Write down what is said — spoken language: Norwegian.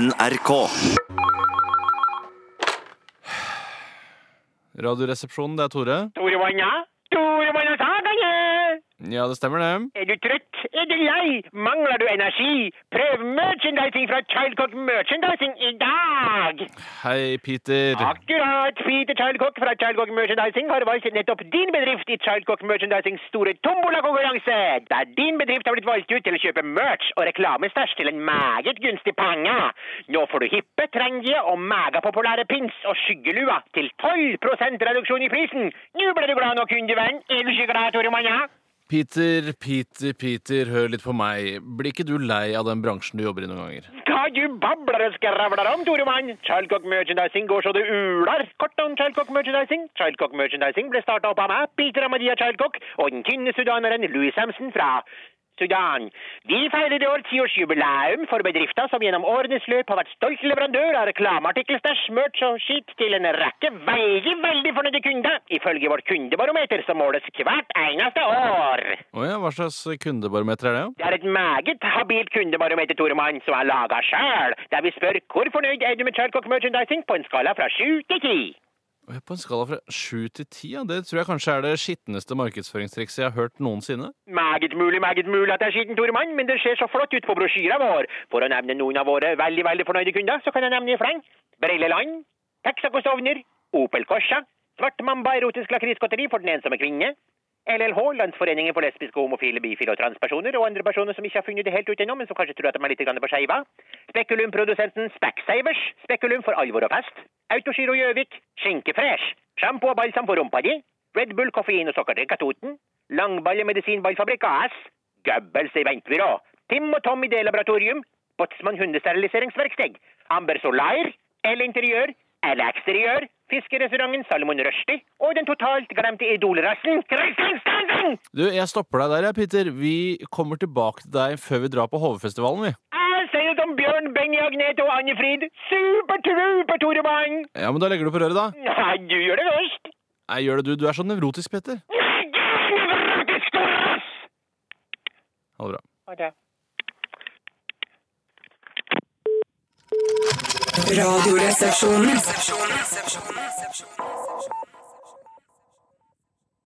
NRK. Radioresepsjonen, det er Tore. Toremanna? Toremanna Sagane! Ja, det stemmer det. Er du trøtt? Er du lei? Mangler du energi? Prøv merchandising fra Childcock Merchandising i dag! Hei, Peter. Akkurat! Peter Childcock fra Childcock Merchandising har valgt nettopp din bedrift i Childcock Merchandisings store tombola-konkurranse, der din bedrift har blitt valgt ut til å kjøpe merch og reklamestæsj til en meget gunstig penge. Nå får du hippe, trendy og megapopulære pins og skyggelua til 12% reduksjon i prisen. Nå ble du glad nå, kundevenn. Er du ikke glad, Tore Manja? Peter, Peter, Peter, hør litt på meg. Blir ikke du lei av den bransjen du jobber i noen ganger? Hva du babler og skravler om, Toremann? Childcock Merchandising går så det uler. Kort om Childcock Merchandising. Childcock Merchandising ble starta opp av meg, Peter Amadia Childcock, og den tynne sudaneren Louis Samson fra Sudan. Vi feirer i år tiårsjubileum for bedrifter som gjennom årenes løp har vært stolt leverandør av reklameartikler, stæsj, merch og skitt til en rekke veldig, veldig fornøyde kunder, ifølge vårt kundebarometer som måles hvert eneste år. Hva slags kundebarometer er det? Det er et meget habilt kundebarometer, Toremann, som er laga sjøl, der vi spør hvor fornøyd er du med Childcock Merchandising på en skala fra sju til ti. På en skala fra sju til ti, ja. Det tror jeg kanskje er det skitneste markedsføringstrikset jeg har hørt noensinne. Meget mulig, meget mulig at det er skitten, Toremann, men det ser så flott ut på brosjyra vår. For å nevne noen av våre veldig, veldig fornøyde kunder, så kan jeg nevne i fleng. Brilleland, Texaco Stovner, Opel Corsa, Svart Mamba erotisk lakrisgodteri for den ensomme kvinne, LLH, Landsforeningen for lesbiske, homofile, bifile og transpersoner, og andre personer som ikke har funnet det helt ut ennå, men som kanskje tror at de er litt på skeiva. Spekulum-produsenten Specsavers, Spekulum for alvor og fest. Autogiro Gjøvik, Skinkefresh, sjampo og balsam for rumpa di. Red Bull, koffein og sukkerdrikk av Toten. Langballe medisinballfabrikk AS. Goebbels eventbyrå. Tim og Tom i D-laboratorium. Botsmann hundesteriliseringsverksted. Amber Solar. L Interiør. L Eksteriør. Fiskerestauranten Salomon Rushdie. Og den totalt glemte idolrassen Kristianstanden! Du, jeg stopper deg der, jeg, Peter. Vi kommer tilbake til deg før vi drar på Hovefestivalen, vi. Jeg sier som Bjørn, Benny, Agnete og Annefrid. Supertruper, Toremann! Ja, men da legger du på røret, da. Nei, du gjør det først. Nei, gjør det du. Du er så nevrotisk, Peter. Nei, du er nevrotisk, Thomas! Ha det bra. Ha det. Radioresepsjonen.